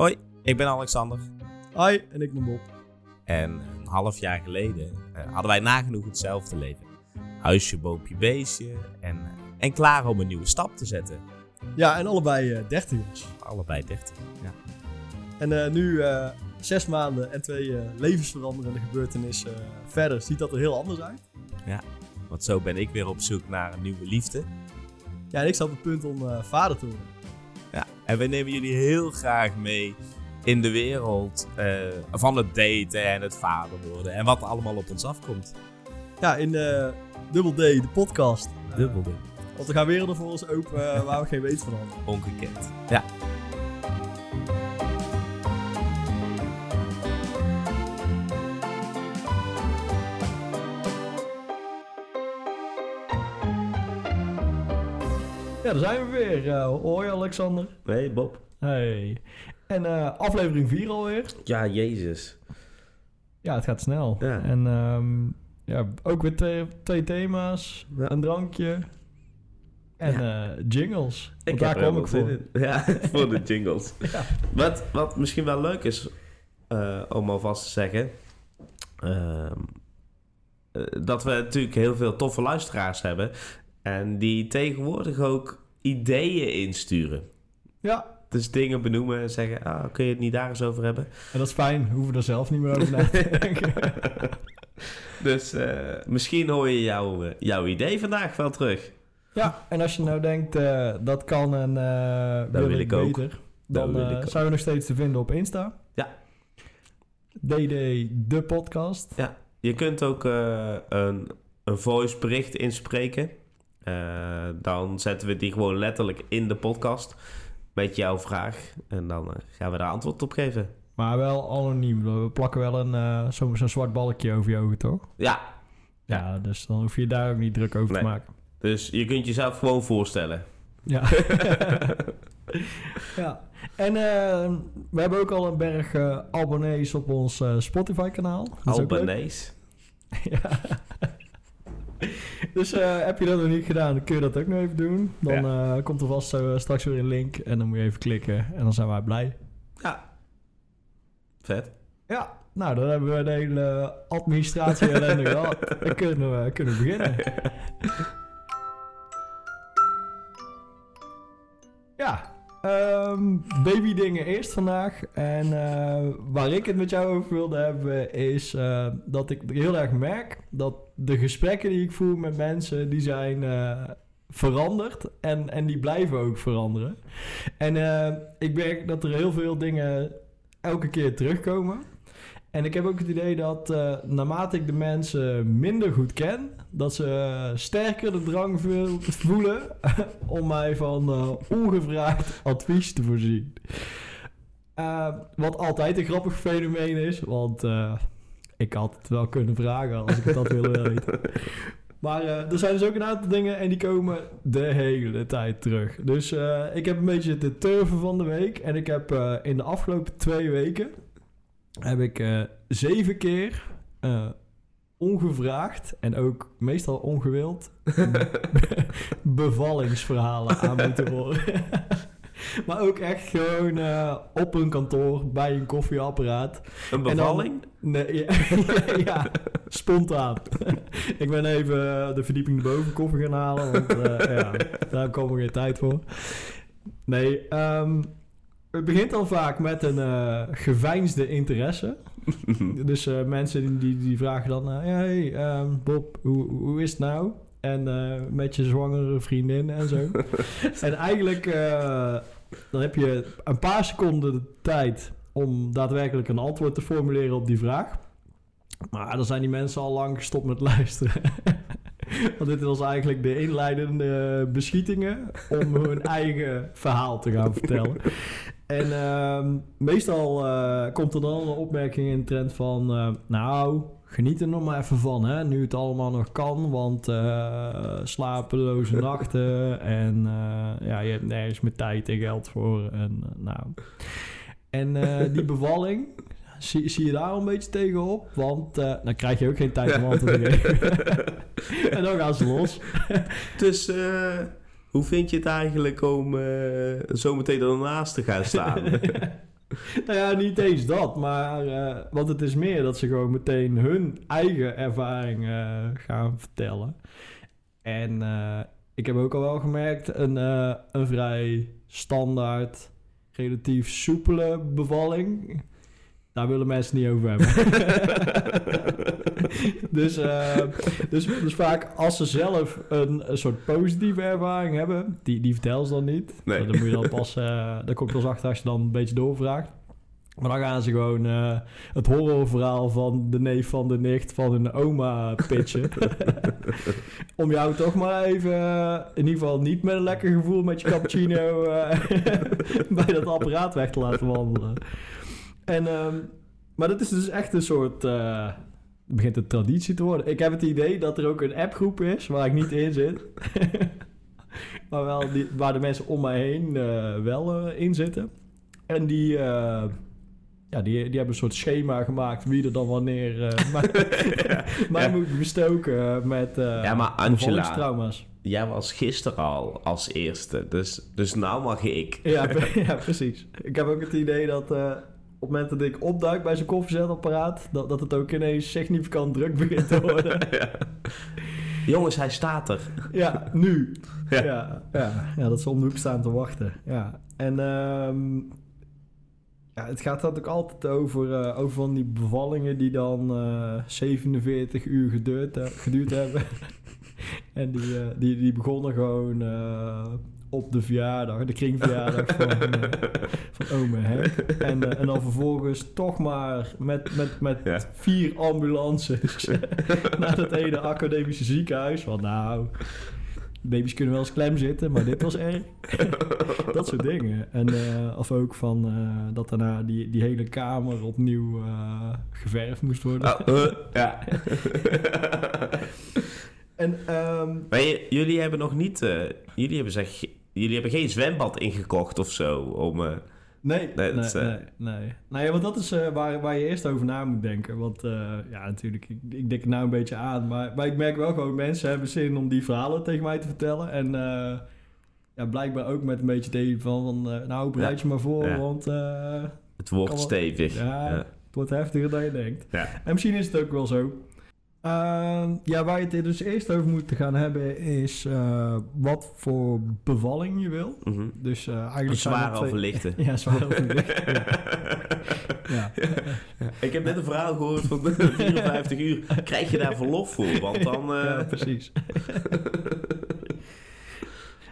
Hoi, ik ben Alexander. Hi, en ik ben Bob. En een half jaar geleden eh, hadden wij nagenoeg hetzelfde leven. Huisje, boompje, beestje en, eh, en klaar om een nieuwe stap te zetten. Ja, en allebei eh dertigers. Allebei 30. Ja. En nu, zes maanden en twee levensveranderende gebeurtenissen verder, ziet dat er heel anders uit. Want zo ben ik weer op zoek naar een nieuwe liefde. Ja, en ik sta op het punt om vader te worden. En we nemen jullie heel graag mee in de wereld eh, van het daten en het vader worden. En wat er allemaal op ons afkomt. Ja, in eh Double D, de podcast. Eh, Dubbelde. want er gaan werelden voor ons open eh, waar we geen weet van hadden. Ongekend. Ja. Ja, daar zijn we weer. Eh, hoi Alexander. Nee, Bob. Hey. En eh, aflevering 4 alweer. Ja, Jezus. Ja, het gaat snel. Ja. En ehm, ja, ook weer twee, twee thema's. Ja. Een drankje. En eh, jingles. Ik daar er kwam wel ik voor. in. Ja, voor de jingles. Ja. Wat, wat misschien wel leuk is eh, om alvast te zeggen. ehm, eh, dat we natuurlijk heel veel toffe luisteraars hebben. En die tegenwoordig ook ideeën insturen. Ja, Dus dingen benoemen en zeggen: ah, kun je het niet daar eens over hebben? en dat is fijn. We hoeven er zelf niet meer over na te denken. dus eh, misschien hoor je jouw, eh, jouw idee vandaag wel terug. Ja, en als je nou denkt, eh, dat kan en eh wil, ik ik ook. beter, dan wil ik ook. zijn we nog steeds te vinden op Insta. Ja. DD, de podcast. Je kunt ook een, een voice bericht inspreken. Eh, dan zetten we die gewoon letterlijk in de podcast met jouw vraag. En dan eh, gaan we daar antwoord op geven. Maar wel anoniem. We plakken wel een, eh, zo'n zo'n zwart balkje over je ogen, toch? Ja, Ja, dus dan hoef je daar ook niet druk over te maken. dus je kunt jezelf gewoon voorstellen. Ja. ja. En eh, we hebben ook al een berg eh, abonnees op ons eh, Spotify-kanaal. Albanese. Ja. dus eh, heb je dat nog niet gedaan, dan kun je dat ook nog even doen. Dan eh, komt er vast eh, straks weer een link en dan moet je even klikken en dan zijn wij blij. Ja. Vet. Ja, nou dan hebben we de hele administratie ellende gehad. Dan kunnen we, kunnen beginnen. Ja, ehm baby dingen eerst vandaag. En waar ik het met jou over wilde hebben is dat ik heel erg merk dat de gesprekken die ik voer met mensen, die zijn eh, veranderd en, en die blijven ook veranderen. En eh, ik merk dat er heel veel dingen elke keer terugkomen. En ik heb ook het idee dat eh, naarmate ik de mensen minder goed ken, dat ze sterker de drang voelen om mij van ongevraagd advies te voorzien. Wat altijd een grappig fenomeen is, want ik had het wel kunnen vragen als ik het had willen weten. Maar eh, er zijn dus ook een aantal dingen en die komen de hele tijd terug. Dus eh, ik heb een beetje de turven van de week. En ik heb eh, in de afgelopen twee weken heb ik zeven keer ongevraagd en ook meestal ongewild bevallingsverhalen aan moeten horen. maar ook echt gewoon eh, op een kantoor bij een koffieapparaat. Een En dan- bevalling? Nee, ja, ja, spontaan. ik ben even eh, de verdieping erboven koffie gaan halen, want eh, ja, daar kwam er geen tijd voor. Nee, ehm, het begint al vaak met een eh, geveinsde interesse. Dus mensen die, die, vragen dan, ja, hey, ehm, Bob, hoe, hoe is het nou? En met je zwangere vriendin en zo. en eigenlijk, dan heb je een paar seconden de tijd om daadwerkelijk een antwoord te formuleren op die vraag. Maar dan zijn die mensen al lang gestopt met luisteren. Want dit was eigenlijk de inleidende beschietingen om hun eigen verhaal te gaan vertellen. En ehm, meestal eh, komt er dan een opmerking in de trend van... eh, nou, geniet er nog maar even van, hè, nu het allemaal nog kan. Want eh, slapeloze nachten en eh, ja, je hebt nergens meer tijd en geld voor. En, eh, nou. en die bevalling, zie, zie je daar een beetje tegenop? Want dan krijg je ook geen tijd om antwoord te geven. en dan gaan ze los. Dus hoe vind je het eigenlijk om zometeen ernaast te gaan staan? nou ja, niet eens dat, maar uh, want het is meer dat ze gewoon meteen hun eigen ervaring uh, gaan vertellen. En uh, ik heb ook al wel gemerkt, een, een vrij standaard, relatief soepele bevalling. Daar willen mensen niet over hebben. dus, dus, dus vaak als ze zelf een, een, soort positieve ervaring hebben, die, die vertellen ze dan niet. Nee. Dan moet je dan pas, daar kom je pas achter als je dan een beetje doorvraagt. Maar dan gaan ze gewoon uh, het horrorverhaal van de neef van de nicht van hun oma pitchen. Om jou toch maar even, uh, in ieder geval niet met een lekker gevoel met je cappuccino uh, bij dat apparaat weg te laten wandelen. En, um, maar dat is dus echt een soort, begint een traditie te worden. Ik heb het idee dat er ook een appgroep is waar ik niet in zit. maar wel die, waar de mensen om mij heen wel in zitten. En die ja, die, die hebben een soort schema gemaakt wie er dan wanneer uh, mij, mij ja. moet bestoken met uh, ja, maar Angela, trauma's. Jij was gisteren al als eerste, dus, dus nou mag ik. Ja, ja, precies. Ik heb ook het idee dat uh, op het moment dat ik opduik bij zijn koffiezetapparaat, dat, dat het ook ineens significant druk begint te worden. ja. Jongens, hij staat er. Ja, nu. Ja, ja, ja, ja dat ze om de hoek staan te wachten. Ja. En um, ja, het gaat natuurlijk altijd over, uh, over van die bevallingen die dan uh, 47 uur geduurd, geduurd hebben. en die, die, die begonnen gewoon op de verjaardag, de kringverjaardag van, van ome Henk. En, en dan vervolgens toch maar met, met, met ja. vier ambulances naar het ene academische ziekenhuis. Want nou, baby's kunnen wel eens klem zitten, maar dit was erg. dat soort dingen. En, uh, of ook van uh, dat daarna die, die hele kamer opnieuw uh, geverfd moest worden. Oh, ja. en, um, maar jullie hebben nog niet... jullie, hebben zeg, jullie hebben geen zwembad ingekocht of zo om... Nee, nee, nee, nee, nee. Nou ja, want dat is uh, waar, waar je eerst over na moet denken. Want uh, ja, natuurlijk, ik, ik denk het nou een beetje aan. Maar, maar ik merk wel gewoon, mensen hebben zin om die verhalen tegen mij te vertellen. En uh, ja, blijkbaar ook met een beetje tegen van, nou, bereid ja. je maar voor, ja. want... het wordt stevig. Ja, ja, het wordt heftiger dan je denkt. En misschien is het ook wel zo. Uh, ja, waar je het dus eerst over moet gaan hebben is uh, wat voor bevalling je wil. Mm -hmm. Dus uh, eigenlijk zwaar twee... overlichten. ja, zwaar overlichten. ja. ja. Ja. Ik heb net een verhaal gehoord van 54 uur. Krijg je daar verlof voor? Want dan. Ja, precies.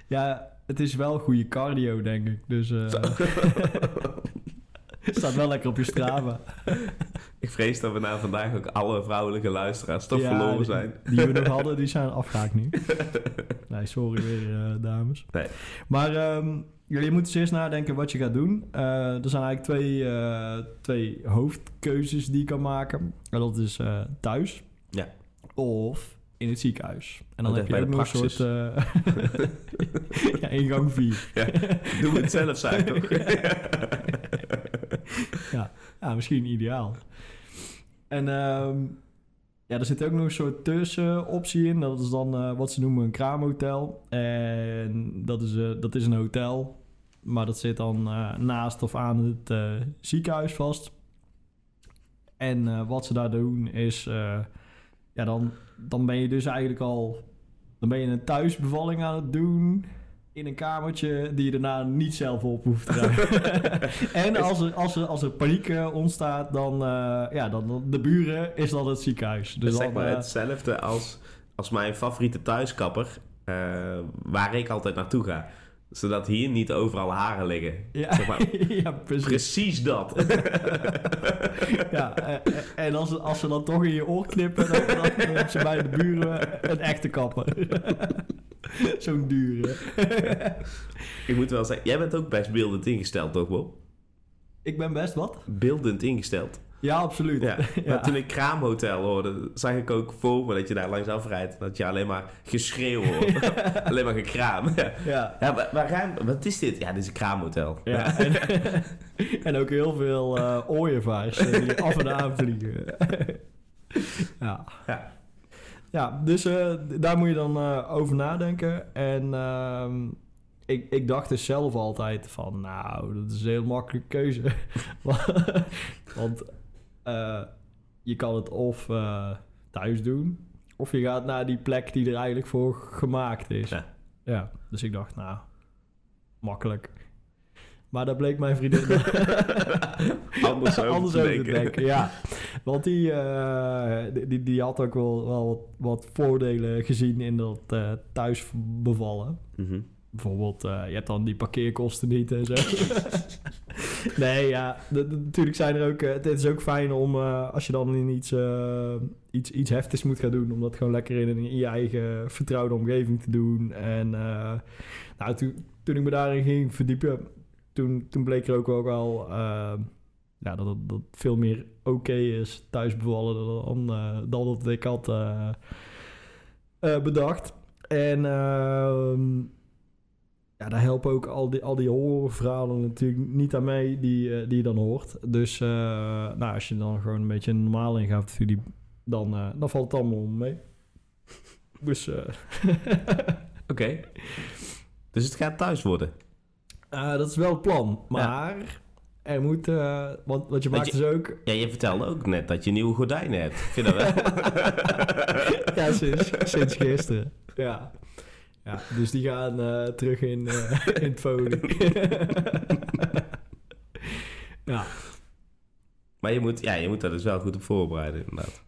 ja, het is wel goede cardio, denk ik. Dus. Staat wel lekker op je Strava. Ik vrees dat we na vandaag ook alle vrouwelijke luisteraars toch ja, verloren zijn. Die, die, we nog hadden, die zijn afgehaakt nu. Nee, sorry weer, uh, dames. Nee. Maar um, je moet dus eerst nadenken wat je gaat doen. Uh, er zijn eigenlijk twee, uh, twee hoofdkeuzes die je kan maken. En dat is thuis. Ja. Of in het ziekenhuis. En dan heb je ook nog een soort... Ja, ingang 4. Ja, doe het zelf zijn, toch? ja. ja, misschien ideaal. En um, ja, er zit ook nog een soort tussenoptie in. Dat is dan uh, wat ze noemen een kraamhotel. En dat is, uh, dat is een hotel. Maar dat zit dan naast of aan het ziekenhuis vast. En wat ze daar doen is... ja, dan dan ben je dus eigenlijk al... Dan ben je een thuisbevalling aan het doen in een kamertje die je daarna niet zelf op hoeft te en als er, als, er, als er paniek uh, ontstaat, dan, uh, ja, dan de buren is dan het ziekenhuis. Dus dat is dan, maar uh, hetzelfde als, als mijn favoriete thuiskapper, waar ik altijd naartoe ga zodat hier niet overal haren liggen. Ja, zeg maar, ja precies. Precies dat. ja, en als, ze, als ze dan toch in je oor knippen, dan, dan, ze bij de buren een echte kapper. Zo'n dure. Ik moet wel zeggen, jij bent ook best beeldend ingesteld, toch Bob? Ik ben best wat? Beeldend ingesteld. Ja, absoluut. Ja. ja. Maar toen ik Kraamhotel hoorde, zag ik ook voor me dat je daar langs afrijdt. Dat je alleen maar geschreeuw hoort. alleen maar gekraam. Ja. ja. waar, wat is dit? Ja, dit is een Kraamhotel. Ja. En, en, ook heel veel uh, ooievaars die af en aan vliegen. ja. ja. Ja, dus uh, daar moet je dan uh, over nadenken. En... Uh, ik, ik dacht dus zelf altijd van, nou, dat is een heel makkelijke keuze. Want eh, je kan het of eh, thuis doen, of je gaat naar die plek die er eigenlijk voor gemaakt is. Ja. Ja, dus ik dacht, nou, makkelijk. Maar dat bleek mijn vriendin Anders over anders te over te denken. denken. Ja, want die, eh, die- die, die had ook wel, wel wat, wat voordelen gezien in dat eh, thuis bevallen. Mhm. Bijvoorbeeld, eh, je hebt dan die parkeerkosten niet en zo. nee, ja, natuurlijk zijn er ook... het is ook fijn om, als je dan in iets, iets, iets heftigs moet gaan doen... om dat gewoon lekker in, in je eigen vertrouwde omgeving te doen. En nou, toen, toen ik me daarin ging verdiepen... toen, bleek er ook wel, eh, dat het dat veel meer oké is thuis bevallen... dan, eh, dan dat ik had eh, bedacht. En... ehm, ja, daar helpen ook al die, al die horrorverhalen natuurlijk niet aan mee die, die je dan hoort. Dus nou, als je dan gewoon een beetje normaal ingaat, studie, dan, dan valt het allemaal mee. Dus Oké. Dus het gaat thuis worden. Eh, dat is wel het plan. Maar er moet, eh, want, want je maakt dus ook... Ja, je vertelde ook net dat je nieuwe gordijnen hebt. Vind dat wel. ja, sinds, sinds gisteren. Ja. ja, dus die gaan eh, terug in, in het folie. ja. maar je moet, ja, je moet daar dus wel goed op voorbereiden, inderdaad.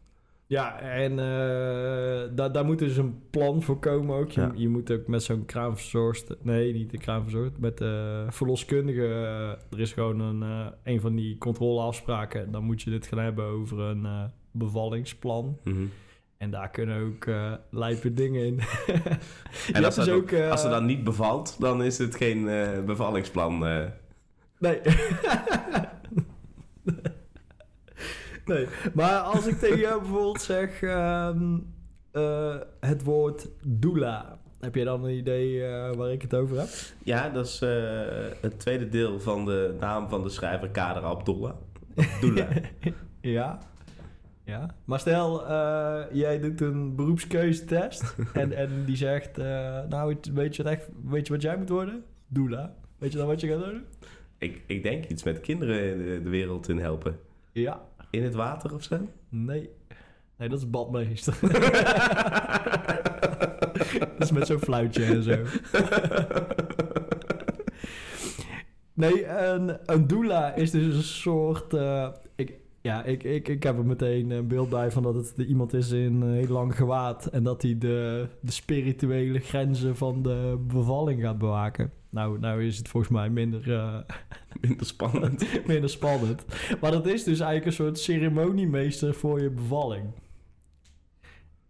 Ja, en eh, daar, daar moet dus een plan voor komen ook. Je, Ja. je moet ook met zo'n kraamverzorgster... Nee, niet de kraamverzorgster. Met de verloskundige... eh, er is gewoon een, eh, een van die controleafspraken. Dan moet je dit gaan hebben over een bevallingsplan. Mhm. En daar kunnen ook lijpe dingen in. En als, dus dat ook, als er dan niet bevalt, dan is het geen bevallingsplan. Nee. nee. Maar als ik tegen jou bijvoorbeeld zeg... ehm, eh, het woord doula... Heb jij dan een idee eh, waar ik het over heb? Ja, dat is eh, het tweede deel van de naam van de schrijver Kader Abdullah. Abdullah. Ja. Ja. Maar stel, jij doet een beroepskeuzetest... en, en die zegt... nou, weet je, wat echt, weet je wat jij moet worden? Doula. Weet je dan wat je gaat worden? ik, ik denk iets met kinderen de, de wereld in helpen. Ja. In het water of zo? Nee. Nee, dat is badmeester. dat is met zo'n fluitje en zo. nee, een, een doula is dus een soort... eh, ik, ja, ik, ik, ik heb er meteen een beeld bij van dat het iemand is in een heel lang gewaad... en dat hij de, de spirituele grenzen van de bevalling gaat bewaken. Nou, nou is het volgens mij minder... eh, Minder spannend. minder spannend. Maar dat is dus eigenlijk een soort ceremoniemeester voor je bevalling.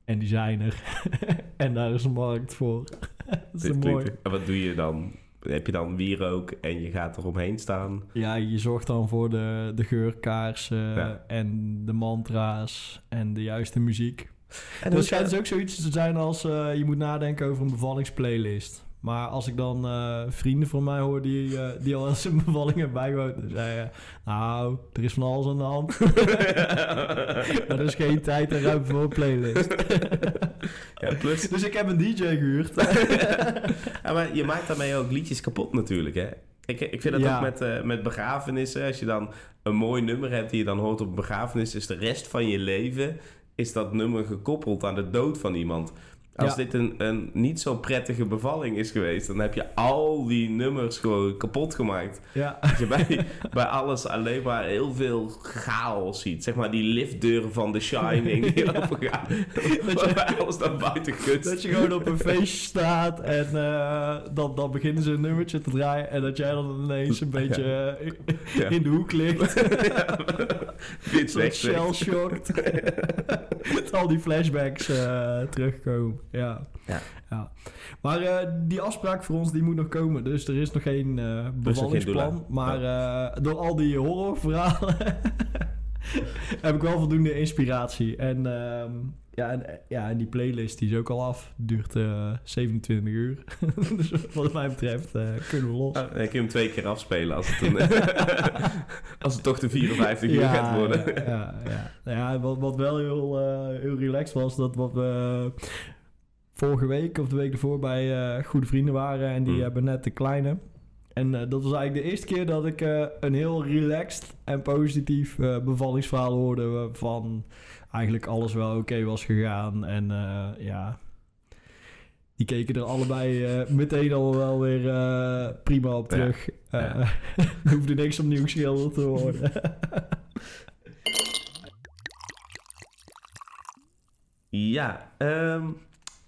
En die zijn er. en daar is een markt voor. dat is mooi. En wat doe je dan? Heb je dan wierook en je gaat eromheen staan? Ja, je zorgt dan voor de, de geurkaarsen Ja. en de mantra's en de juiste muziek. En En er schijnt dus ook zoiets te zijn als eh, je moet nadenken over een bevallingsplaylist. Maar als ik dan eh, vrienden van mij hoor die, eh, die al eens een bevalling hebben bijgewoond, dan zei je, nou, er is van alles aan de hand. maar er is geen tijd en ruimte voor een playlist. Ja, plus... dus ik heb een DJ gehuurd. ja, maar je maakt daarmee ook liedjes kapot natuurlijk, hè? Ik, ik vind dat Ja. ook met, eh, met begrafenissen. Als je dan een mooi nummer hebt die je dan hoort op een begrafenis... is de rest van je leven is dat nummer gekoppeld aan de dood van iemand. Als Ja. dit een, een niet zo prettige bevalling is geweest... dan heb je al die nummers gewoon kapot gemaakt. ja. Dat je bij, bij alles alleen maar heel veel chaos ziet. Zeg maar die liftdeuren van The Shining die Ja. opengaan. Dat je- Waarbij alles naar buiten kutst. Dat je gewoon op een feestje staat en eh, dan, dan beginnen ze een nummertje te draaien. En dat jij dan ineens een beetje eh, in- Ja. in de hoek ligt. Weg, shell shocked. Al die flashbacks eh, terugkomen. Ja. Ja. ja. Maar eh, die afspraak voor ons die moet nog komen. Dus er is nog geen eh bevallingsplan. maar eh, door al die horrorverhalen heb ik wel voldoende inspiratie. En, ehm, ja, en, ja, en die playlist die is ook al af. Duurt eh 27 uur. dus wat mij betreft kunnen we los. Ah, kun je hem twee keer afspelen als het, een, als het toch de 54 uur gaat worden. Ja, ja, ja. Nou ja wat, wat wel heel, heel relaxed was, dat wat we vorige week of de week ervoor bij eh, goede vrienden waren. En die Mm. hebben net de kleine. En eh, dat was eigenlijk de eerste keer dat ik eh, een heel relaxed en positief bevallingsverhaal hoorde. Waarvan eigenlijk alles wel oké was gegaan. En ja, die keken er allebei meteen al wel weer prima op terug. Ja. er hoefde niks opnieuw geschilderd te worden. Ja, ehm,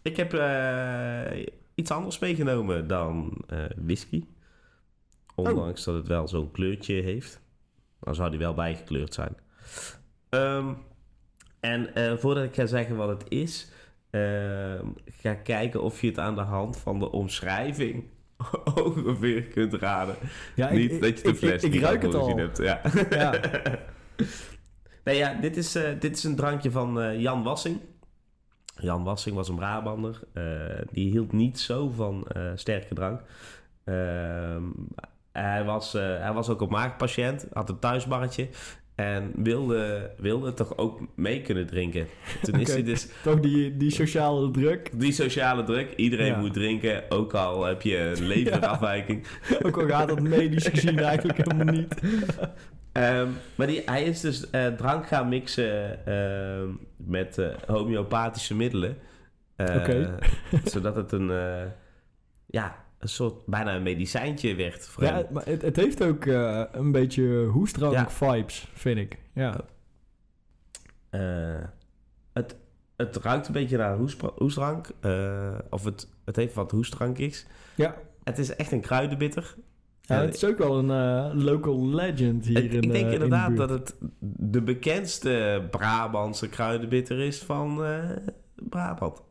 ik heb eh, iets anders meegenomen dan eh, whisky. Ondanks dat het wel zo'n kleurtje heeft. Dan zou die wel bijgekleurd zijn. Ehm, en eh, voordat ik ga zeggen wat het is, ehm, ga kijken of je het aan de hand van de omschrijving ongeveer kunt raden. Ja, ik- niet ik- dat je de fles ik, ik ruik het gezien al. hebt. Ja. Ja. ja, dit is, dit is een drankje van Jan Wassing. Jan Wassing was een Brabander. Eh, die hield niet zo van eh, sterke drank. Ehm, hij, was, eh, hij was ook een maagpatiënt, had een thuisbarretje. En wilde, wilde toch ook mee kunnen drinken. Toen is hij dus Toch die, die sociale druk. die sociale druk. Iedereen Ja. moet drinken, ook al heb je een leverafwijking. Ook al gaat dat medisch gezien eigenlijk helemaal niet. Ehm, maar die, hij is dus eh, drank gaan mixen ehm, met eh, homeopathische middelen. Eh, Oké. zodat het een, ja, een soort bijna een medicijntje werd. Ja, maar het, het heeft ook een beetje hoestdrank Ja. vibes, vind ik. Ja. Het, het ruikt een beetje naar hoestdrank. of het, het heeft wat hoestdrankigs. Ja. Het is echt een kruidenbitter. Ja, Eh, het is ook wel een eh, local legend hier ik, in ik denk eh, in de inderdaad dat het de bekendste Brabantse kruidenbitter is van Brabant.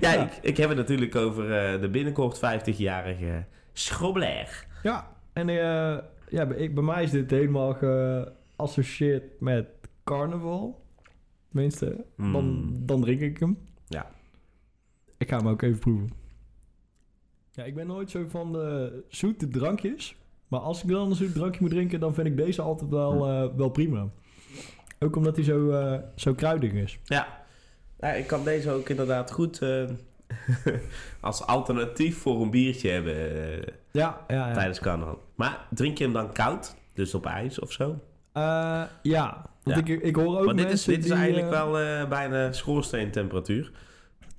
Ja, Ja. Ik, ik heb het natuurlijk over de binnenkort 50-jarige Schrobler. Ja, en ja, bij, ik, bij mij is dit helemaal geassocieerd met carnaval. Tenminste, dan, Mm. dan drink ik hem. Ja. Ik ga hem ook even proeven. Ja, ik ben nooit zo van de zoete drankjes. Maar als ik dan een zoet drankje moet drinken, dan vind ik deze altijd wel, eh, wel prima. Ook omdat hij zo, eh, zo kruidig is. Ja. ja, ik kan deze ook inderdaad goed eh, als alternatief voor een biertje hebben Ja, ja, ja. tijdens carnaval. Maar drink je hem dan koud? Dus op ijs of zo? Ja. Want. Ik, ik hoor ook Want dit is, dit is die, eigenlijk wel bijna schoorsteentemperatuur.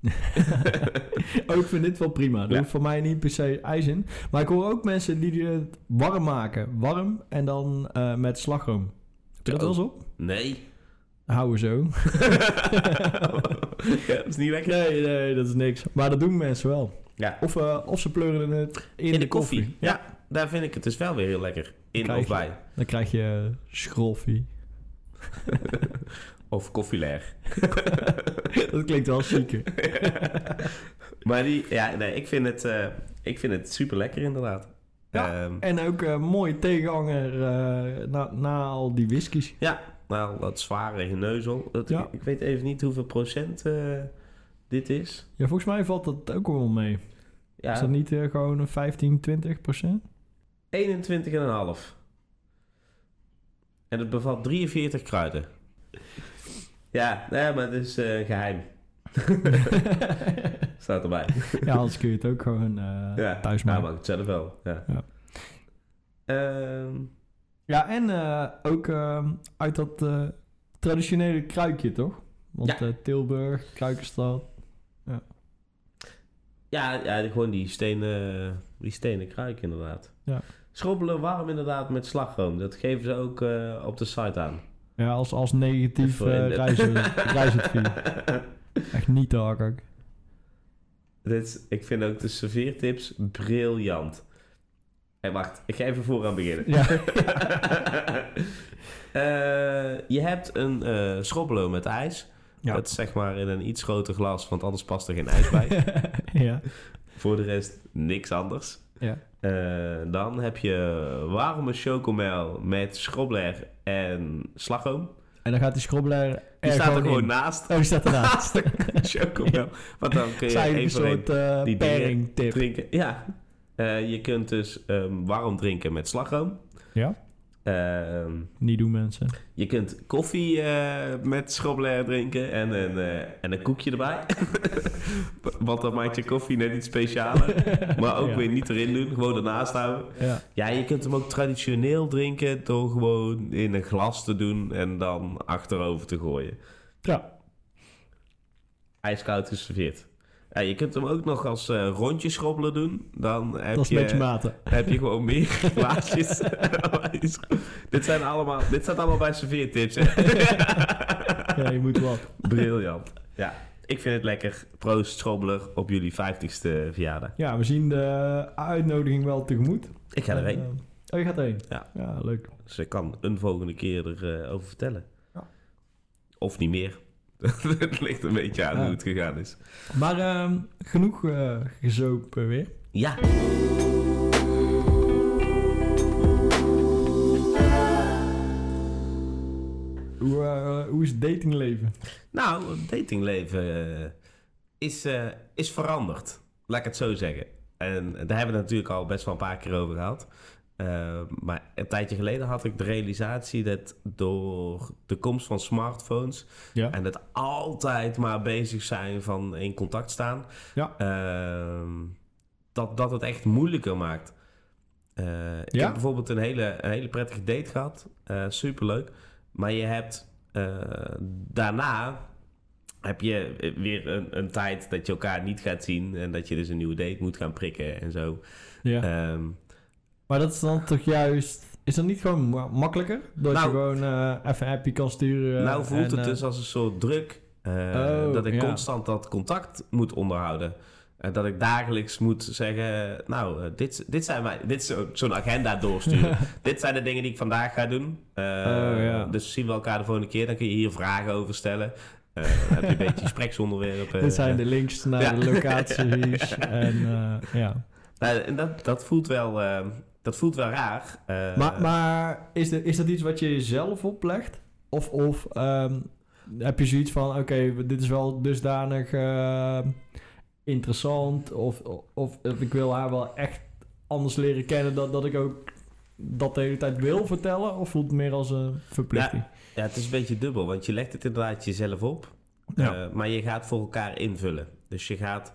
ook vind dit wel prima. Er Ja. hoeft voor mij niet per se ijs in. Maar ik hoor ook mensen die het warm maken. Warm en dan eh, met slagroom. Heb je dat wel eens op? Nee. Houden we zo. ja, dat is niet lekker. Nee, nee, dat is niks. Maar dat doen mensen wel. Ja. Of, eh, of ze pleuren het in, In, de, koffie. Ja. daar vind ik het dus wel weer heel lekker. In of bij. Dan krijg je schroffie. Of koffieleg. dat klinkt wel chique. maar die, ja, nee, ik vind het, eh, ik vind het super lekker inderdaad. Ja. Ehm, En ook een mooie tegenhanger eh, na, na al die whiskies. ja, nou, dat zware geneuzel. Dat, Ja. ik, ik weet even niet hoeveel procent eh, dit is. Ja, volgens mij valt dat ook wel mee. Is Ja, dat niet eh, gewoon een 15, 20 procent? 21,5. En het bevat 43 kruiden. Ja, nee, maar het is eh, geheim. Staat erbij. ja, anders kun je het ook gewoon eh, ja, thuis nou, maken. maak het zelf wel. Ja. Ja. Ehm, Ja, en eh, ook ehm, uit dat traditionele kruikje, toch? Want Ja. Tilburg, Kruikenstad. ja, ja, gewoon die stenen, die stenen kruik inderdaad. Ja. Schrobbelen warm inderdaad met slagroom. Dat geven ze ook op de site aan. Ja, als, als negatief uh, reizen, reisadvies. Echt niet te ook. Dit, ik vind ook de serveertips briljant. Hé, wacht. Ik ga even vooraan beginnen. Ja. Eh, je hebt een eh schrobbelo met ijs. Ja. Dat is zeg maar in een iets groter glas, want anders past er geen ijs bij. ja. Voor de rest niks anders. Ja. Eh, dan heb je warme chocomel met schrobler en slagroom. En dan gaat die schrobbelaar Die er staat er gewoon in. naast. Oh, die staat ernaast. chocomel. Want dan kun je even een soort eh die pairing tip. drinken. Ja. Eh, je kunt dus ehm, warm drinken met slagroom. Ja. Ehm, Niet doen mensen. je kunt koffie eh, met schrobbelair drinken en een, eh, en een koekje erbij. Want dan maakt je koffie net iets specialer. Maar ook Ja. weer niet erin doen, gewoon ernaast houden. Ja. Ja, je kunt hem ook traditioneel drinken door gewoon in een glas te doen en dan achterover te gooien. Ja. Ijskoud geserveerd. Ja, je kunt hem ook nog als eh rondje schrobbelen doen. Dan heb Dat is je, met je maten. heb je gewoon meer glaasjes. dit, zijn allemaal, dit staat allemaal bij serveertips. Ja, je moet wat. Briljant. Ja, ik vind het lekker. Proost schrobbelig op jullie 50ste verjaardag. Ja, we zien de uitnodiging wel tegemoet. Ik ga erheen. Eh, oh, je gaat erheen? Ja. Ja, leuk. Dus ik kan een volgende keer erover over vertellen. Ja. Of niet meer. het ligt een beetje aan hoe het gegaan is. Maar ehm, genoeg eh gezopen weer. Ja. Hoe, eh, hoe is het datingleven? Nou, het datingleven eh, is, is veranderd. Laat ik het zo zeggen. En daar hebben we het natuurlijk al best wel een paar keer over gehad. Eh, maar een tijdje geleden had ik de realisatie dat door de komst van smartphones Ja. en het altijd maar bezig zijn van in contact staan, Ja. ehm, dat, dat het echt moeilijker maakt. Eh, ik Ja? heb bijvoorbeeld een hele, een hele prettige date gehad, Eh superleuk. Maar je hebt daarna heb je weer een, een tijd dat je elkaar niet gaat zien en dat je dus een nieuwe date moet gaan prikken en zo. ja. Ehm, maar dat is dan toch juist... Is dat niet gewoon ma- makkelijker? Dat Nou- je gewoon eh, even een appje kan sturen? nou voelt en, het eh, dus als een soort druk eh, Oh, dat ik ja. constant dat contact moet onderhouden. En dat ik dagelijks moet zeggen, nou, eh, dit, dit zijn mijn, dit is zo- zo'n agenda doorsturen. dit zijn de dingen die ik vandaag ga doen. Eh, Oh, ja. Dus zien we elkaar de volgende keer. Dan kun je hier vragen over stellen. Eh, dan heb je een beetje gespreksonderwerpen. Dit zijn de links naar Ja. de locaties. en eh, ja. Nou, en dat, dat, voelt wel, eh, dat voelt wel raar. Eh, Maar, maar is, de, is dat iets wat je jezelf oplegt? Of, of ehm, heb je zoiets van, oké, dit is wel dusdanig eh, interessant. Of, of, of ik wil haar wel echt anders leren kennen dat, dat ik ook dat de hele tijd wil vertellen? Of voelt het meer als een verplichting? Ja, het is een beetje dubbel, want je legt het inderdaad jezelf op. Ja. Eh, maar je gaat voor elkaar invullen. Dus je gaat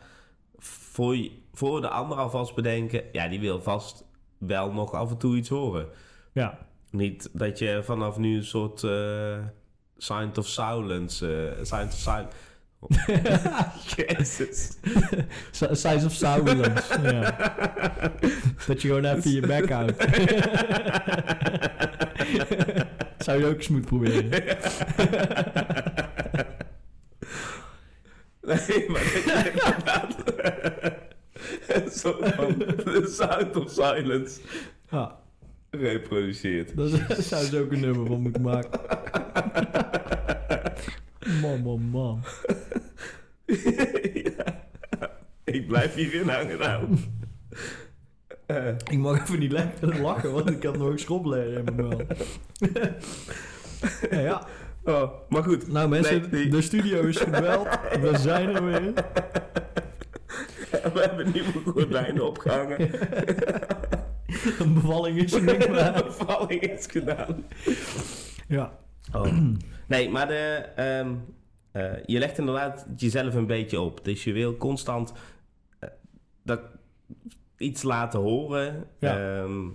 voor, je- voor de ander alvast bedenken... ja, die wil vast wel nog af en toe iets horen. Ja. Niet dat je vanaf nu een soort sign of silence... eh sign of silence... Jezus. Size of silence. ja. Dat je gewoon even je bek houdt. Zou je ook eens moeten proberen. Nee, maar dat een soort van de sound of silence Ja, reproduceert. daar zou ze ook een nummer van moeten maken. Man, man, man. ja. Ik blijf hierin hangen nou. Ik mag even niet lekker lachen, want ik had nog schrobbelen in mijn mel. ja, ja. oh, maar goed. Nou mensen, Nee, die- de studio is gebeld. We zijn er weer. We hebben nieuwe gordijnen opgehangen. Een bevalling is De meer. bevalling is gedaan. Ja. Oh. Nee, maar de, ehm, eh, je legt inderdaad jezelf een beetje op. Dus je wil constant eh, dat iets laten horen. Ja. Ehm,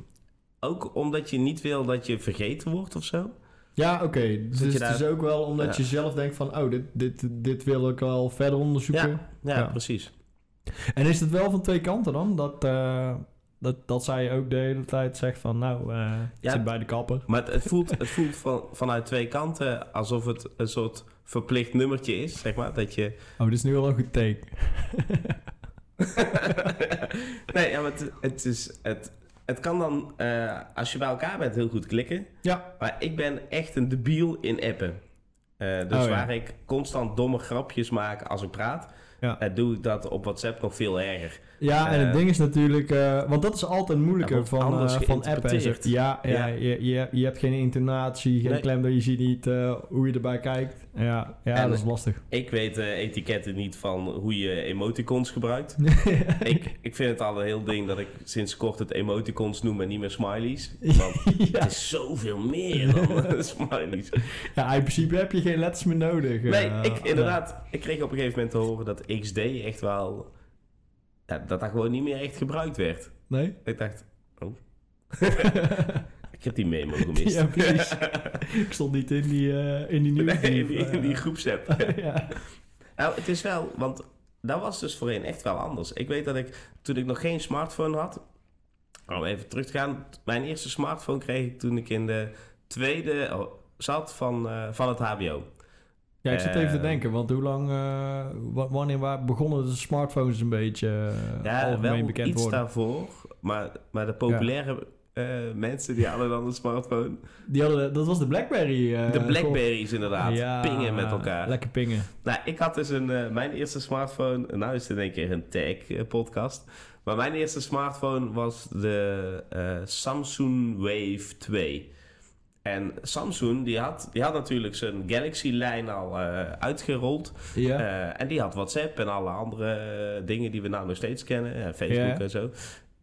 ook omdat je niet wil dat je vergeten wordt of zo. Ja, oké. Dus het daar- is ook wel omdat Ja. je zelf denkt van... Oh, dit, dit, dit wil ik wel verder onderzoeken. Ja, ja, Ja. precies. En is het wel van twee kanten dan? Dat, eh, dat, dat zij ook de hele tijd zegt van... Nou, ik Ja. zit bij de kapper. Maar het, het voelt, het voelt van, vanuit twee kanten alsof het een soort verplicht nummertje is, zeg maar. Dat je... Oh, dit is nu wel een goed teken. nee, ja, maar het, het, is, het, het kan dan, eh, als je bij elkaar bent, heel goed klikken. Ja. Maar ik ben echt een debiel in appen. Dus Oh, ja. waar ik constant domme grapjes maak als ik praat. Ja. En doe ik dat op WhatsApp nog veel erger. Ja, en Eh, het ding is natuurlijk, eh, want dat is altijd moeilijker van, eh, van appen. geïnterpreteerd. Ja, ja, Ja. Je, je, je hebt geen intonatie, geen Nee. klem, je ziet niet eh, hoe je erbij kijkt. Ja, ja En- dat is lastig. Ik weet etiketten niet van hoe je emoticons gebruikt. ik, ik vind het al een heel ding dat ik sinds kort het emoticons noem en niet meer smileys. Want ja. het is zoveel meer dan smileys. ja, in principe heb je geen letters meer nodig. Nee, eh, ik, inderdaad. Ik kreeg op een gegeven moment te horen dat XD echt wel... Ja, dat dat gewoon niet meer echt gebruikt werd. Nee? Ik dacht, oh. ik heb die memo gemist. Ja, precies. ik stond niet in die, eh in die nieuwe Nee, in die, in die groepsapp. ja. Nou, het is wel, want dat was dus voorheen echt wel anders. Ik weet dat ik, toen ik nog geen smartphone had, om even terug te gaan, mijn eerste smartphone kreeg ik toen ik in de tweede oh, zat van, eh, van het HBO. Ja, ik zit even te Eh, denken, want hoe lang, eh, wa- wanneer wa- begonnen de smartphones een beetje uh, Ja, algemeen wel bekend iets worden? daarvoor, maar, maar de populaire mensen die hadden dan een smartphone. Die hadden, dat was de Blackberry. de Blackberries inderdaad, Ja, pingen met elkaar. Lekker pingen. Nou, ik had dus een, mijn eerste smartphone. Nou is het in één keer een tech-podcast. maar mijn eerste smartphone was de Samsung Wave 2. En Samsung, die had, die had natuurlijk zijn Galaxy-lijn al eh, uitgerold. Ja. Eh, en die had WhatsApp en alle andere eh, dingen die we nou nog steeds kennen. Facebook Ja. en zo.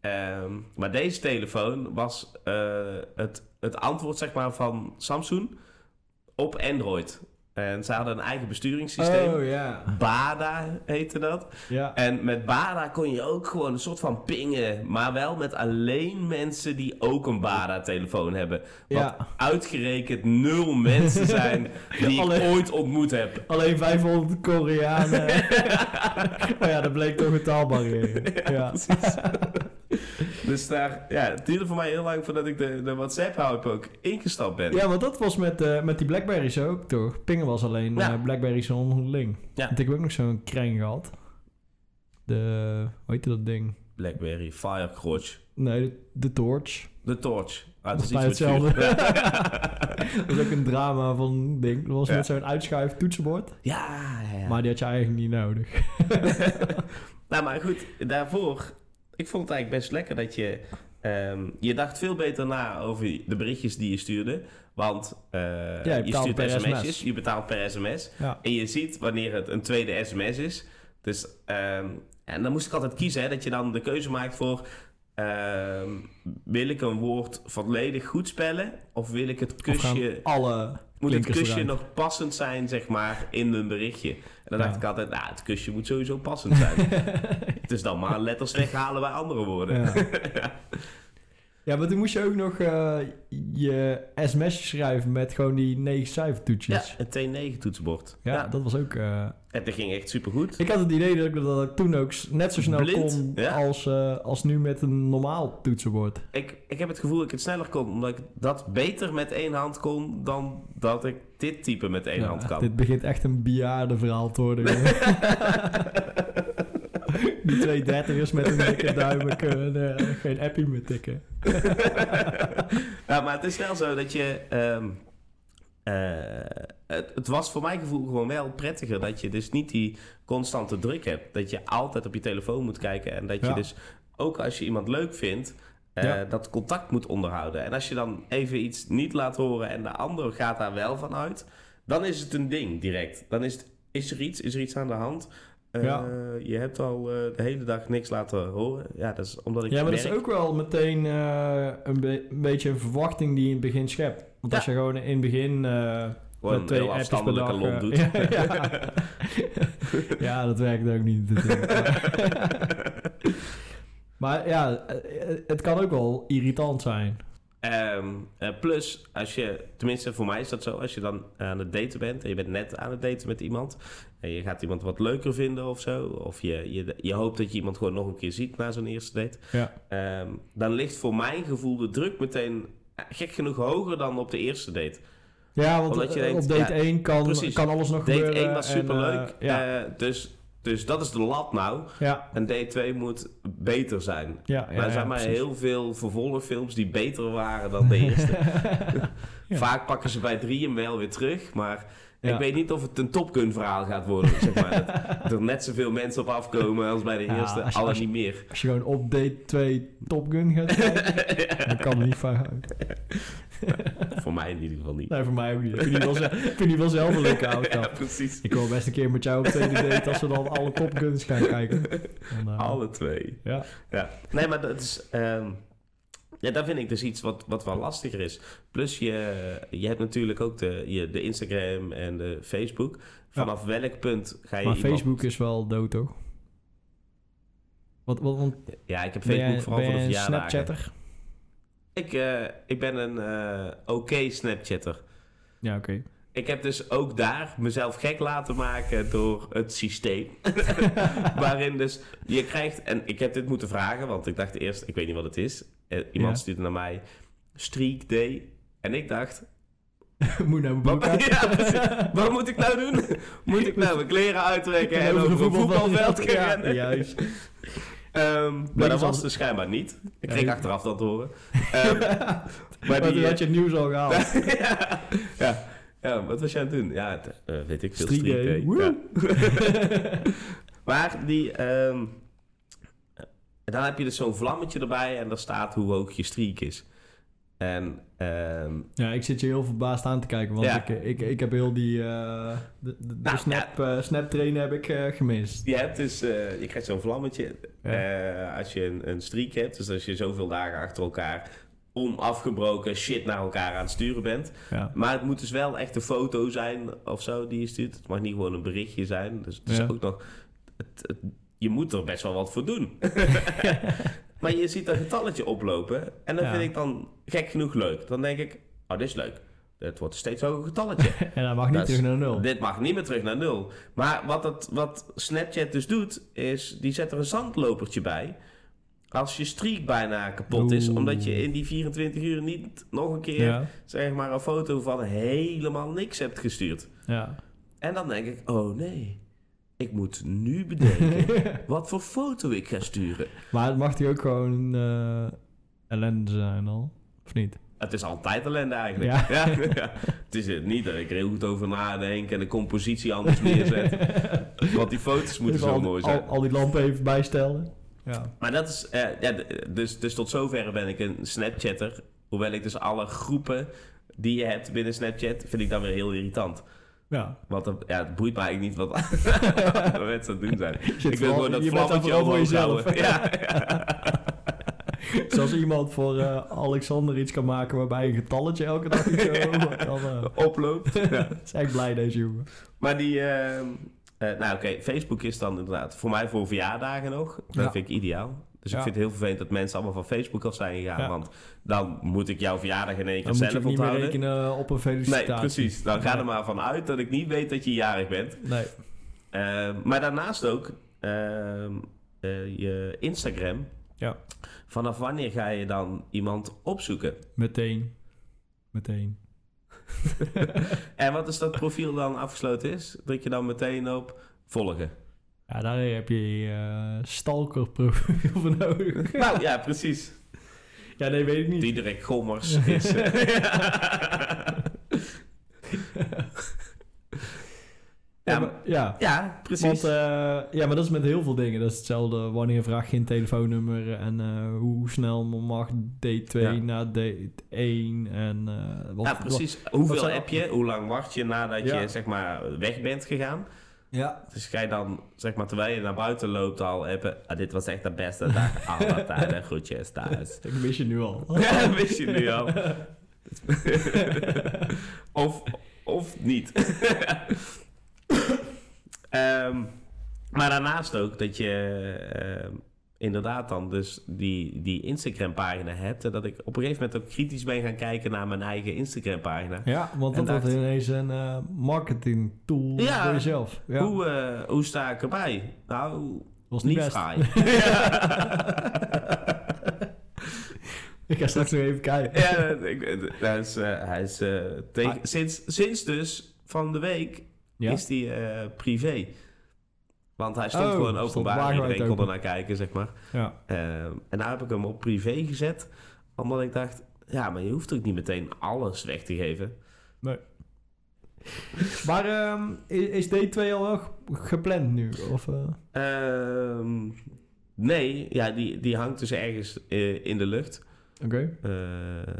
Ehm, maar deze telefoon was het, het antwoord zeg maar, van Samsung op Android. En ze hadden een eigen besturingssysteem. Oh ja. BADA heette dat. Ja. En met BADA kon je ook gewoon een soort van pingen. Maar wel met alleen mensen die ook een BADA-telefoon hebben. Wat Ja. uitgerekend nul mensen zijn die Alleen- ik ooit ontmoet heb. Alleen 500 Koreanen. oh ja, dat bleek toch een taalbarrière. Ja. Dus daar, ja, het duurde voor mij heel lang voordat ik de, de WhatsApp-hype ook ingestapt ben. ja, want dat was met, eh, met die Blackberries ook toch? Pingen was alleen Ja. eh, Blackberries onderling. Ja. Want ik heb ook nog zo'n kreng gehad. De, hoe heette dat ding? Blackberry, Firecrotch, Nee, de, de Torch. de Torch. Ah, Dat is is iets hetzelfde. dat was ook een drama van een ding. Dat was Ja. met zo'n uitschuif toetsenbord. Ja, ja, ja. Maar die had je eigenlijk niet nodig. Nou, maar goed, daarvoor... Ik vond het eigenlijk best lekker dat je... ehm, je dacht veel beter na over de berichtjes die je stuurde. Want eh, je stuurt per sms'jes, SMS. je betaalt per sms. Ja. En je ziet wanneer het een tweede sms is. Dus, ehm, en dan moest ik altijd kiezen, hè, dat je dan de keuze maakt voor... ehm, wil ik een woord volledig goed spellen? Of wil ik het kusje... alle Moet het kusje eruit. nog passend zijn, zeg maar, in een berichtje? En dan Ja. dacht ik altijd, nou, het kusje moet sowieso passend zijn. dus dan maar letters weghalen bij andere woorden. Ja. ja, maar toen moest je ook nog eh, je sms schrijven met gewoon die negen Ja, cijfertoetjes. een T9 toetsenbord. Ja, Ja, dat was ook... eh, En dat ging echt supergoed. ik had het idee dat ik dat toen ook net zo snel Blind, kon ja. als, eh, als nu met een normaal toetsenbord. Ik, ik heb het gevoel dat ik het sneller kon, omdat ik dat beter met één hand kon dan dat ik dit type met één Ja, hand kan. Dit begint echt een bejaarde verhaal te worden. Die twee dertigers met een dikke duim kunnen eh, geen appie meer tikken. ja, maar het is wel zo dat je. ehm, eh, het, het was voor mijn gevoel gewoon wel prettiger dat je dus niet die constante druk hebt. Dat je altijd op je telefoon moet kijken en dat je Ja. dus ook als je iemand leuk vindt. eh, Ja. dat contact moet onderhouden. En als je dan even iets niet laat horen en de ander gaat daar wel van uit, dan is het een ding direct. Dan is, het, is er iets, is er iets aan de hand. Eh, Ja. Je hebt al eh, de hele dag niks laten horen. Ja, dat is omdat ik Ja, maar merk... dat is ook wel meteen eh, een, be- een beetje een verwachting die je in het begin schept. Want als je gewoon in het begin eh Gewoon met twee appjes per afstandelijke dag, eh, doet. ja, ja. dat werkt ook niet maar ja, eh, het kan ook wel irritant zijn. Ehm, eh, plus, als je, tenminste voor mij is dat zo, als je dan aan het daten bent en je bent net aan het daten met iemand en je gaat iemand wat leuker vinden of zo, of je, je, je hoopt dat je iemand gewoon nog een keer ziet na zo'n eerste date, Ja. ehm, dan ligt voor mijn gevoel de druk meteen eh, gek genoeg hoger dan op de eerste date. Ja, want Omdat je eh, denkt, op date ja, 1 kan, precies. kan alles nog Date gebeuren. 1 was en, superleuk, eh, ja, eh, dus, dus dat is de lat nou. ja, En date 2 moet beter zijn. ja, ja. maar er zijn maar precies. heel veel vervolgfilms die beter waren dan de eerste. Ja. Vaak pakken ze bij drie hem wel weer terug. Maar Ja. Ik weet niet of het een Top Gun verhaal gaat worden. Zeg maar. dat er net zoveel mensen op afkomen als bij de Ja, eerste. je- Alle je- niet meer. Als je gewoon op date 2 Top Gun gaat kijken, dan kan niet van uit. Voor mij in ieder geval niet. Nee, voor mij ook niet. Ik vind die wel, zelf een leuke ja, outcap. precies. Ik wil best een keer met jou op tweede date als we dan alle Top Guns gaan kijken. Eh, Alle twee. Ja. Ja. Nee, maar dat is... ehm, ja, dat vind ik dus iets wat, wat wel lastiger is. Plus je, je hebt natuurlijk ook de, je, de Instagram en de Facebook. Vanaf welk punt ga je Maar iemand- Facebook is wel dood, toch? Wat, wat, want Ja, ik heb Facebook jij, vooral voor de verjaardagen. Snapchatter? Ik, eh, ik ben een eh, oké Snapchatter. Ja, oké. Ik heb dus ook daar mezelf gek laten maken door het systeem. Waarin dus je krijgt, en ik heb dit moeten vragen, want ik dacht eerst, ik weet niet wat het is. Eh, iemand Ja. stuurde naar mij Streak Day. En ik dacht, Moet nou mijn wat, ja, wat moet ik nou doen? Moet ik nou mijn kleren uittrekken en over een voetbalveld gaan ja, rennen? juist. Ehm, maar dat was dus schijnbaar niet. Ik kreeg achteraf dat te horen. Ehm, maar die, toen had je het nieuws al gehaald. ja, ja. wat was jij aan het doen? Ja, het, eh, weet ik veel. Streak Streak day. maar die... ehm, dan heb je dus zo'n vlammetje erbij en daar staat hoe hoog je streak is. En ehm, Ja, ik zit je heel verbaasd aan te kijken, want Ja. ik, ik, ik heb heel die uh, de, de, de Nou, snap, eh, snap train heb ik eh, gemist. je hebt dus... eh, je krijgt zo'n vlammetje Ja. eh, als je een, een streak hebt. Dus als je zoveel dagen achter elkaar onafgebroken shit naar elkaar aan het sturen bent. Ja. Maar het moet dus wel echt een foto zijn of zo die je stuurt. Het mag niet gewoon een berichtje zijn. Dus het is Ja. ook nog... Het, het- je moet er best wel wat voor doen. maar je ziet dat getalletje oplopen. En dat Ja. vind ik dan gek genoeg leuk. Dan denk ik, oh, dit is leuk. Het wordt een steeds hoger getalletje. En hij mag niet Dat terug naar nul. Dit mag niet meer terug naar nul. Maar wat, het, wat Snapchat dus doet, is die zet er een zandlopertje bij. Als je streak bijna kapot is, omdat je in die 24 uur niet nog een keer Ja, zeg maar een foto van helemaal niks hebt gestuurd. ja. En dan denk ik, oh nee, ik moet nu bedenken wat voor foto ik ga sturen. maar het mag hier ook gewoon eh, ellende zijn al, of niet? Het is altijd ellende eigenlijk. Ja. Ja. ja. Het is het niet dat ik er heel goed over nadenk en de compositie anders neerzet. Want die foto's moeten Even zo al, mooi zijn. al die lampen even bijstellen. Ja. Maar dat is, eh, ja, dus, dus tot zover ben ik een Snapchatter. Hoewel ik dus alle groepen die je hebt binnen Snapchat, vind ik dan weer heel irritant. Ja. Want dat, ja, het boeit mij eigenlijk niet wat andere mensen aan het doen zijn. Ik wil gewoon dat vlammetje omhoog jezelf. Ja, Zoals iemand voor eh, Alexander iets kan maken waarbij een getalletje elke dag iets dan, eh, oploopt. Ja. is echt blij deze jongen. Maar die, ehm, eh, nou oké, Facebook is dan inderdaad voor mij voor verjaardagen nog. Dat vind ik ideaal. Dus Ja. ik vind het heel vervelend dat mensen allemaal van Facebook af zijn gegaan. Ja. Want dan moet ik jouw verjaardag in één keer Dan moet je zelf niet meer rekenen op een felicitatie. Nee, precies. Dan ga er maar vanuit dat ik niet weet dat je jarig bent. Nee. Ehm, maar daarnaast ook ehm, eh, je Instagram. Ja. Vanaf wanneer ga je dan iemand opzoeken? Meteen. Meteen. En wat is dat profiel dan afgesloten is? Druk je dan meteen op volgen. Ja, daar heb je uh, stalker profiel voor nodig. nou ja, precies. Ja, nee, weet ik niet. Diederik Gommers is... eh, Ja, ja, maar- ja. ja, precies. Want, eh, ja, maar dat is met heel veel dingen. Dat is hetzelfde. Wanneer vraag je een telefoonnummer en eh, hoe snel mag date 2 Ja. naar date 1 en eh, wat, ja, precies. Hoeveel heb je? Hoe lang wacht je nadat Ja. je zeg maar weg bent gegaan? Ja. Dus ga je dan, zeg maar, terwijl je naar buiten loopt al hebben... Ah, dit was echt de beste dag aller tijden. Groetjes thuis. Ik mis je nu al. Ja, wist je nu al. of, of niet. Ehm, maar daarnaast ook dat je ehm, inderdaad dan dus die, die Instagram-pagina hebt. En dat ik op een gegeven moment ook kritisch ben gaan kijken naar mijn eigen Instagram-pagina. Ja, want dat dacht- ineens een eh, marketing tool Ja. voor jezelf. Ja, Hoe, eh, hoe sta ik erbij? Nou, was niet niet fraai. Ik ga straks nog even kijken. ja, hij is, eh, hij is eh, tegen, Ah. sinds, sinds dus van de week Ja? is die eh, privé. Want hij stond Oh, gewoon openbaar. Iedereen kon er open. naar kijken, zeg maar. Ja. Ehm, en daar heb ik hem op privé gezet. Omdat ik dacht, ja, maar je hoeft ook niet meteen alles weg te geven. Nee. Maar ehm, is, is date 2 al wel ge- gepland nu? Of, eh? Ehm, nee, ja, die, die hangt dus ergens eh, in de lucht. Oké. Eh,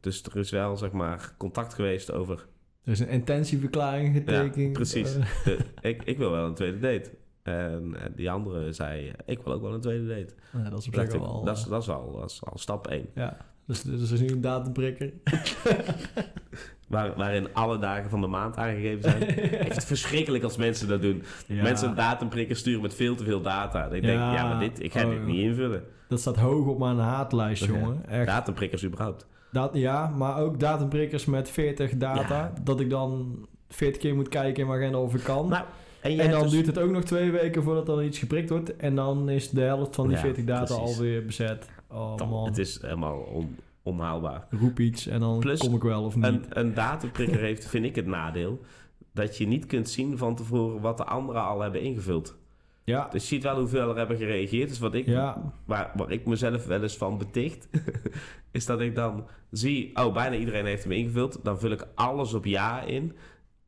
dus er is wel, zeg maar, contact geweest over... Er is een intentieverklaring getekend. Ja, precies. Eh, ik, ik wil wel een tweede date. En, en die andere zei, ik wil ook wel een tweede date. dat is op zich ik, al... dat, is, eh, dat, is al, dat is al stap 1. ja. Dus, dus is nu een datumprikker. Waar, waarin alle dagen van de maand aangegeven zijn. Ik vind het verschrikkelijk als mensen dat doen. Ja. Mensen een datumprikker sturen met veel te veel data. Dan denk ik, Ja. ja, maar dit, ik ga Oh, dit niet invullen. Dat staat hoog op mijn haatlijst, jongen. Echt. Datumprikkers überhaupt. Dat, ja, maar ook datumprikkers met 40 data. Ja. Dat ik dan 40 keer moet kijken in mijn agenda of ik kan. Nou, en, dan dus- duurt het ook nog twee weken voordat er iets geprikt wordt. En dan is de helft van die Ja, 40 data precies. alweer bezet. Oh dan- man, Het is helemaal on, onhaalbaar. roep iets en dan Plus, kom ik wel of niet. Een, een datumprikker heeft, vind ik, het nadeel... dat je niet kunt zien van tevoren wat de anderen al hebben ingevuld. Ja, Dus je ziet wel hoeveel er hebben gereageerd. Dus wat ik, ja, waar, waar ik mezelf wel eens van beticht... is dat ik dan zie... oh, bijna iedereen heeft hem ingevuld. Dan vul ik alles op ja in...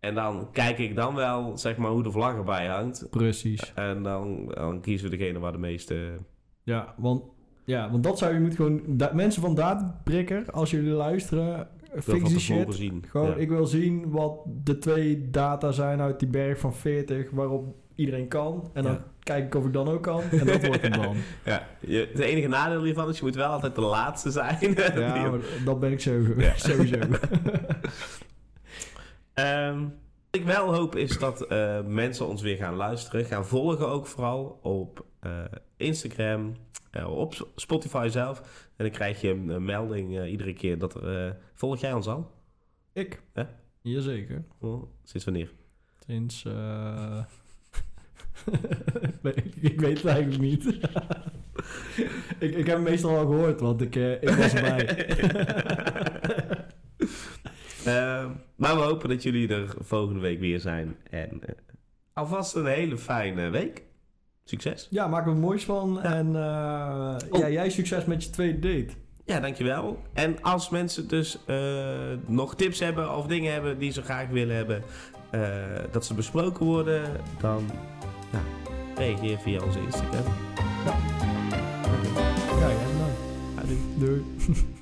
En dan kijk ik dan wel, zeg maar, hoe de vlag erbij hangt. precies. En dan, dan kiezen we degene waar de meeste... Ja, want, ja, want dat zou je moeten gewoon... da- mensen van datumprikker, als jullie luisteren, fix die shit. zien. Gewoon, Ja. ik wil zien wat de twee data zijn uit die berg van 40 waarop iedereen kan. En dan Ja. kijk ik of ik dan ook kan. En dat wordt hem dan. Ja, je, het enige nadeel hiervan is, je moet wel altijd de laatste zijn. Ja, maar dat ben ik sowieso. Ja. sowieso. Ehm, wat ik wel hoop is dat eh, mensen ons weer gaan luisteren. Gaan volgen ook vooral op eh, Instagram, eh, op Spotify zelf. En dan krijg je een, melding iedere keer dat er... volg jij ons al? ik? Ja? Jazeker. Oh, sinds wanneer? Sinds... nee, ik weet het eigenlijk niet. ik, ik heb hem meestal al gehoord, want ik, eh, ik was erbij. Ehm, maar we hopen dat jullie er volgende week weer zijn. En eh, alvast een hele fijne week. Succes. ja, maak er moois van. Ja. En eh, Oh. ja, jij succes met je tweede date. Ja, dankjewel. En als mensen dus nog tips hebben of dingen hebben die ze graag willen hebben, dat ze besproken worden, dan reageer via onze Instagram. Ja, ja, nou. Adieu. Doei.